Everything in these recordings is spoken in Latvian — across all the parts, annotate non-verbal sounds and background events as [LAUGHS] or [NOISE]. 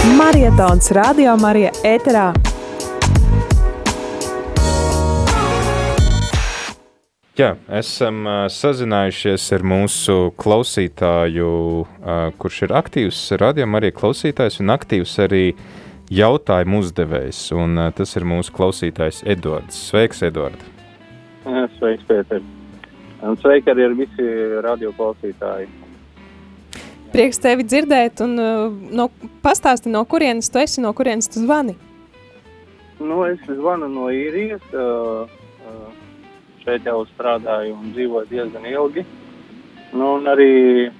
Marietons Radio Marija ēterā. Jā, esam uh, sazinājušies ar mūsu klausītāju, uh, kurš ir aktīvs radījumā, arī klausītājs un aktīvs arī jautājumu uzdevējs. Un, uh, tas ir mūsu klausītājs Edvards. Sveiks, Edvards! Sveiks, Pēter! Un sveiki arī ar visi radio klausītāji! Prieks tevi dzirdēt, un uh, no, pastāsti, no kurienes tu esi, no kurienes tu zvani? Nu, es zvanu no īrijas. Uh, uh, šeit jau strādāju un dzīvoju diezgan ilgi. Nu, un arī,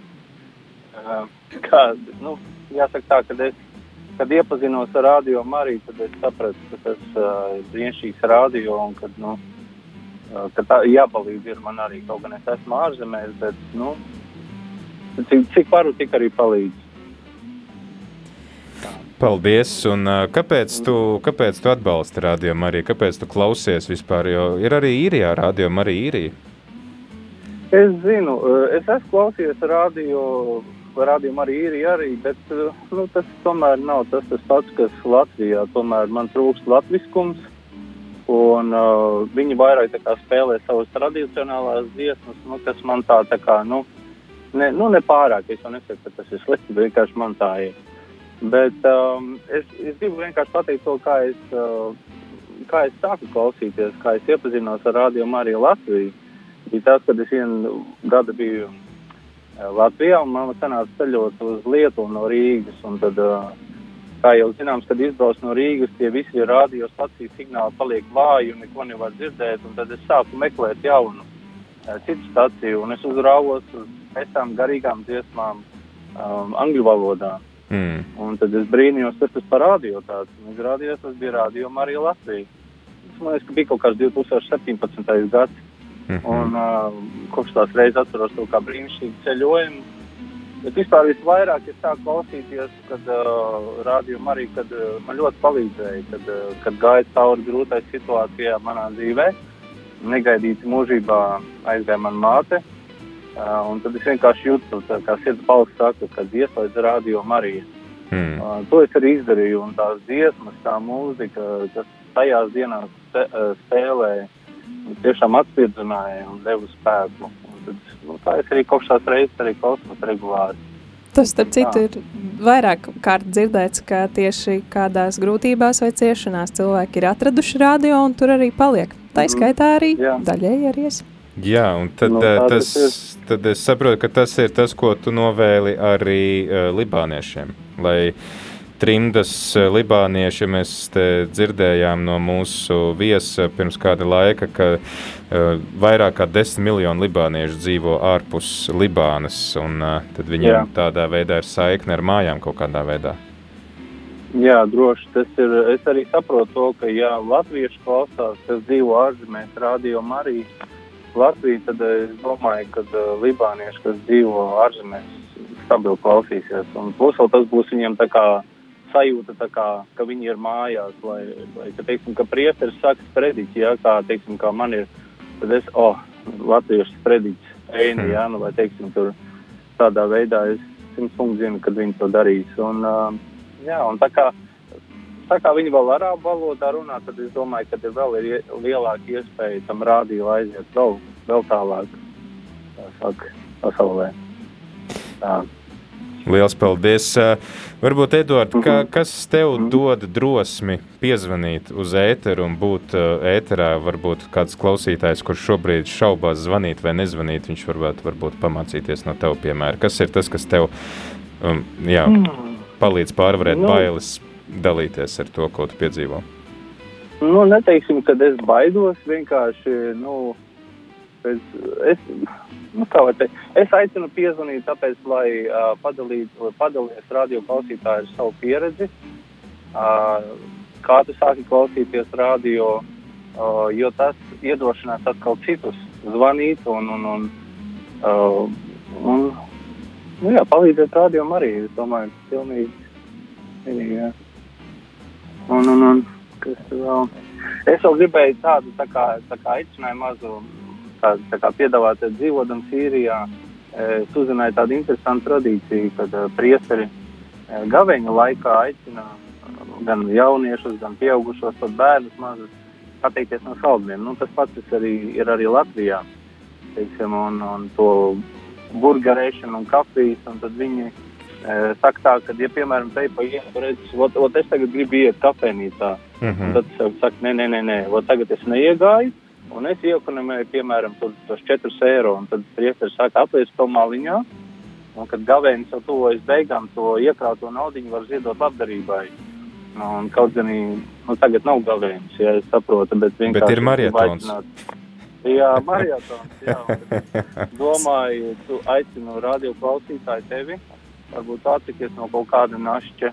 uh, kā, nu, jāsaka tā, kad es, kad iepazinos ar radio Mariju, tad es sapratu, ka tas uh, ir brīnišķīgs radio un kad, nu, uh, ka tā jāpalīdz ir man arī, kaut gan es esmu ārzemēs, bet, nu, cik, cik varu, tik arī palīdz. Paldies! Un, kāpēc, tu, kāpēc tu atbalsti rādījumu arī? Kāpēc tu klausies vispār? Jo ir arī īrijā rādījumu arī īrija. Es zinu, es esmu klausījies radio, rādījumu arī īrija arī, bet nu, tas tomēr nav tas, tas pats, kas Latvijā. Tomēr man trūkst latviskums. Un, uh, viņi vairāk spēlē savas tradicionālās dziesmas, nu, kas man tā, tā kā, nu, ne, nu, ne pārāk. Es jau nesaku, ka tas ir slikti, bet vienkārši man tā ir. Bet um, es, es gribu vienkārši pateikt to, kā es, uh, kā es sāku klausīties, kā es iepazinos ar Radio Mariju Latviju. Bija tas, kad es vienu gadu biju Latvijā un man sanāca ceļot uz Lietuvu no Rīgas. Tad, uh, kā jau zināms, kad izbrauc no Rīgas, tie visi radiostaciju signāli paliek vāji un neko nevar dzirdēt. Tad es sāku meklēt jaunu uh, citu staciju un es uzraugos uz pēc tam garīgām dziesmām um, angļu valodā. Mm. Un tad es brīnījos, kas tas par radio tāds. Un izrādījās, tas bija radio Marija Latvija. Es liekas, ka bija kaut kāds 2017. gads. Mm -hmm. Un uh, kopš tās reizes atceros to kā brīnišķīgu ceļojumu. Bet vispār visvairāk es sāku klausīties, kad uh, rādījumā arī, kad uh, man ļoti palīdzēja, kad, uh, kad gāja cauri grūtai situācijā manā dzīvē. Negaidīti mūžībā aizgāja mana māte. Uh, un tad es vienkārši jūtu, kā sirds balss saka, kad ieslēdz radio Mariju. Mm. Uh, to es arī izdarīju, un tās dziesmas, tā mūzika, kas tajās dienās spe, uh, spēlēja, tiešām atspirdzināja un deva spēku. Un tad, nu, tā es arī kaut kādās reizes arī klausos regulāri. Tas, starp citu, ir vairāk kārt dzirdēts, ka tieši kādās grūtībās vai ciešanās cilvēki ir atraduši radio un tur arī paliek. Tā mm. skaitā arī mm. daļēji arī es. Jā, un tad, nu, tas, tad es saprotu, ka tas ir tas, ko tu novēli arī uh, libāniešiem. Lai trimdas libānieši mēs dzirdējām no mūsu viesa pirms kāda laika, ka uh, vairāk kā desmit miljoni libāniešu dzīvo ārpus Libānas, un uh, tad viņiem Jā. tādā veidā ir saikne ar mājām kaut kādā veidā. Jā, droši. Tas ir. Es arī saprotu to, ka jā, latvieši klausās, kas dzīvo ārzemēs, radio arī. Latviju, tad es domāju, ka uh, libānieši, kas dzīvo ārzemēs, stabili klausīsies. Un plus vēl tas būs viņiem tā kā sajūta, tā kā, ka viņi ir mājās, vai, vai ka, teiksim, ka priesteris saka sprediķi, ja, kā, teiksim, kā man ir, tad es, oh, latviešu sprediķis, eini, ja, nu, vai, teiksim, tur tādā veidā es simt punktu zinu, kad viņi to darīs. Un, uh, jā, un tā kā, tā kā viņi vēl arābu valodā runā, tad es domāju, ka ir vēl ir lielāka iespēja tam rādīju aiziet vēl, vēl tālāk saka, pasaulē. Tā. Liels paldies! Varbūt, Edvard, -hmm. ka, kas tev -hmm. dod drosmi piezvanīt uz ēteru un būt ēterā? Varbūt kāds klausītājs, kurš šobrīd šaubās zvanīt vai nezvanīt, viņš varētu varbūt pamācīties no tev, piemēram. Kas ir tas, kas tev um, jā, mm. palīdz pārvarēt nu, bailes dalīties ar to, ko tu piedzīvo? Nu, neteiksim, ka es baidos. Vienkārši nu, es, es, nu, teikt, es aicinu piezvanīt, tāpēc, lai uh, padalīties radio klausītāju ar savu pieredzi. Uh, kā tu sāki klausīties radio, uh, jo tas iedrošinās atkal citus zvanīt un, un, un, uh, un nu, jā, palīdzēt rādījumam arī. Es domāju, pilnīgi, pilnīgi jā. Un, un, un, kas vēl? Es vēl gribēju tādu tā kā, tā kā aicinājumu mazu tā, tā kā piedāvāt dzīvodam Sīrijā. Es uzzināju tādu interesantu tradīciju, kad uh, priesteri gaveņa laikā aicina gan jauniešus, gan pieaugušos, pat bērnus mazus atteikties no saldumiem. Nu, tas pats arī, ir arī Latvijā. Teiksim, un, un to burgerēšanu un kafijas, un tad viņi e, saka tā, ka, ja, piemēram, te pa ielu redz, ot, ot es tagad gribu iet kafejnīcā, mm -hmm. tad saka, nē, nē, nē, nē, ot tagad es neiegāju, un es iekonomēju, piemēram, tos 4 eiro, un tad priesteris saka, aplies to maliņā, un kad gavēnis jau tuvojas beigām, to iekrauto naudiņu var ziedot labdarībai. Nu, un kaut gan nu, tagad nav gavēnis, ja es saprotu, bet vienkārši. Bet ir marietons. Jā, marietons, jā. [LAUGHS] Domāju, tu aicinu radio klausītāju tevi, varbūt atsakies no kaut kāda našķa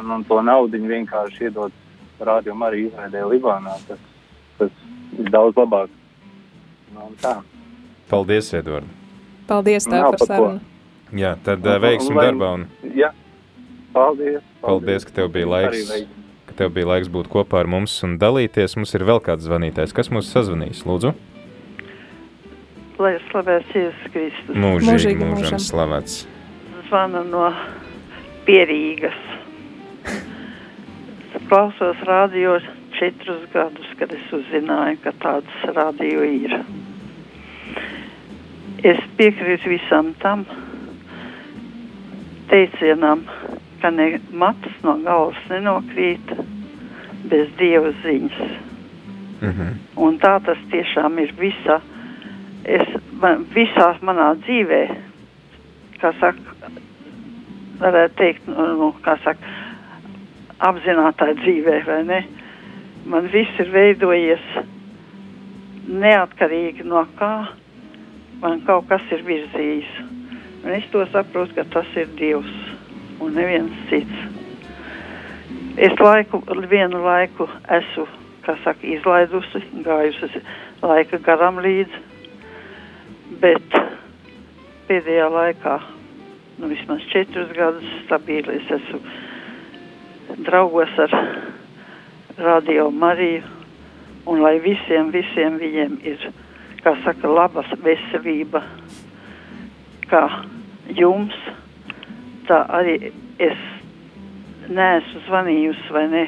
un, un to naudiņu vienkārši iedot radio Mariju izveidē Libānā. Tas, tas ir daudz labāk. Nu, tā. Paldies, Edvard. Paldies tev par sarunu. Jā, tad uh, veiksim darbā. Un... Jā, paldies, paldies. Paldies, ka tev bija laiks. Ka tev bija laiks būt kopā ar mums un dalīties. Mums ir vēl kāds zvanītājs. Kas mūs sazvanīs? Lūdzu. Lai slavēts Jēzus Kristus. Mūžīgi, mūžīgi mūžam slavēts. Zvanu no Pierīgas. Klausos radio četrus gadus, kad es uzzināju, ka tāds radio ir. Es piekrītu visam tam, teicienam, ka ne mats no galvas nenokrīt bez dieva ziņas. Mm -hmm. Un tā tas tiešām ir visā, es, man, visā manā dzīvē, kā saka, varētu teikt, nu, nu, kā saka, apzinātā dzīvē, vai ne? Man viss ir veidojies neatkarīgi no kā, man kaut kas ir virzījis. Un es to saprotu, ka tas ir Dievs un neviens cits. Es laiku, vienu laiku esmu, kā saka, izlaidusi, gājusi laika garam līdzi, bet pēdējā laikā, nu vismaz četrus gadus stabili es esmu draugos ar Radio Mariju, un lai visiem, visiem viņiem ir, kā saka, labas veselība, kā jums, tā arī es neesmu zvanījusi vai ne,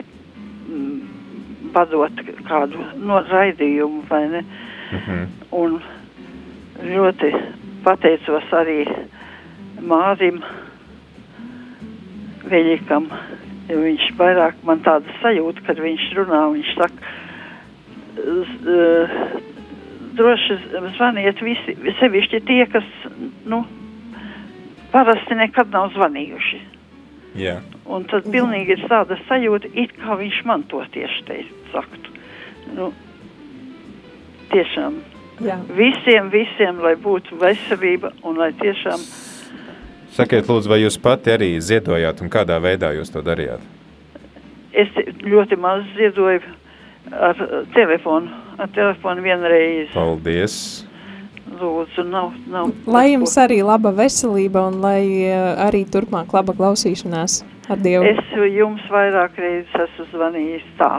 mm, padot kādu no raidījumu vai ne. -hmm. Un ļoti pateicos arī Mārim Veļikam, jo viņš vairāk man tāda sajūta, kad viņš runā, viņš saka, uh, droši zvaniet visi, sevišķi tie, kas, nu, parasti nekad nav zvanījuši. Jā. Un tad pilnīgi ir tāda sajūta, it kā viņš man to tieši teikt, saktu. Nu, tiešām. Jā. Visiem, visiem, lai būtu veselība un lai tiešām. Sakiet, lūdzu, vai jūs pati arī ziedojāt un kādā veidā jūs to darījāt? Es ļoti maz ziedoju ar telefonu, ar telefonu vienreiz. Paldies! lūdzu, nav. nav lai jums arī laba veselība un lai uh, arī turpmāk laba klausīšanās ar Dievu. Es jums vairāk reizes esmu zvanījis tā.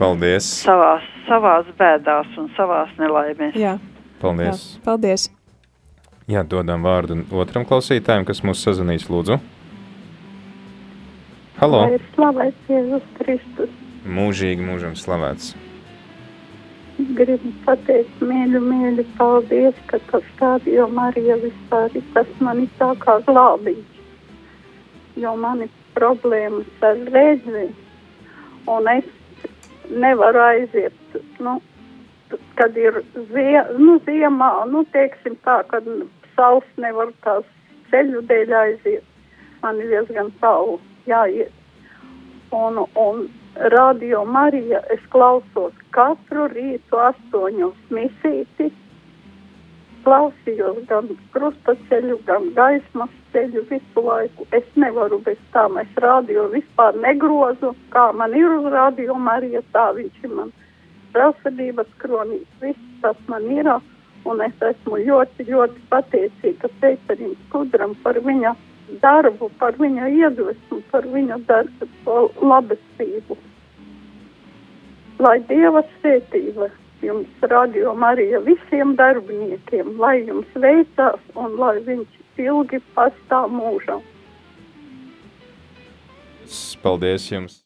Paldies. Savās, savās bēdās un savās nelaimēs. Jā. Paldies. Jā, paldies. Jā, dodam vārdu otram klausītājam, kas mūs sazvanīs, lūdzu. Halo. Lai ir slavēts Jēzus Kristus. Mūžīgi mūžam slavēts gribu pateikt mīļu, mīļu paldies, ka tas stādījā Marija vispār ir tas man ir tā kā glābiņš. Jo man ir problēmas ar redzi, un es nevaru aiziet, nu, kad ir zie, nu, ziemā, nu, teiksim tā, kad saules nevar tās ceļu dēļ aiziet. Man ir diezgan tālu jāiet. Un, un Radio Marija es klausos katru rītu astoņos misīti. Klausījos gan krustaceļu, gan gaismas ceļu visu laiku. Es nevaru bez tām, es radio vispār negrozu, kā man ir uz radio Marija, tā viņš ir man žēlsirdības kronīs, viss tas man ir, un es esmu ļoti, ļoti pateicīga Pēterim Skudram par viņa darbu, par viņa iedvesmu, par viņa darbu, labestību. Lai Dieva svētība jums radio Marija visiem darbiniekiem, lai jums veicās un lai viņš ilgi pastāv mūžam. Paldies jums!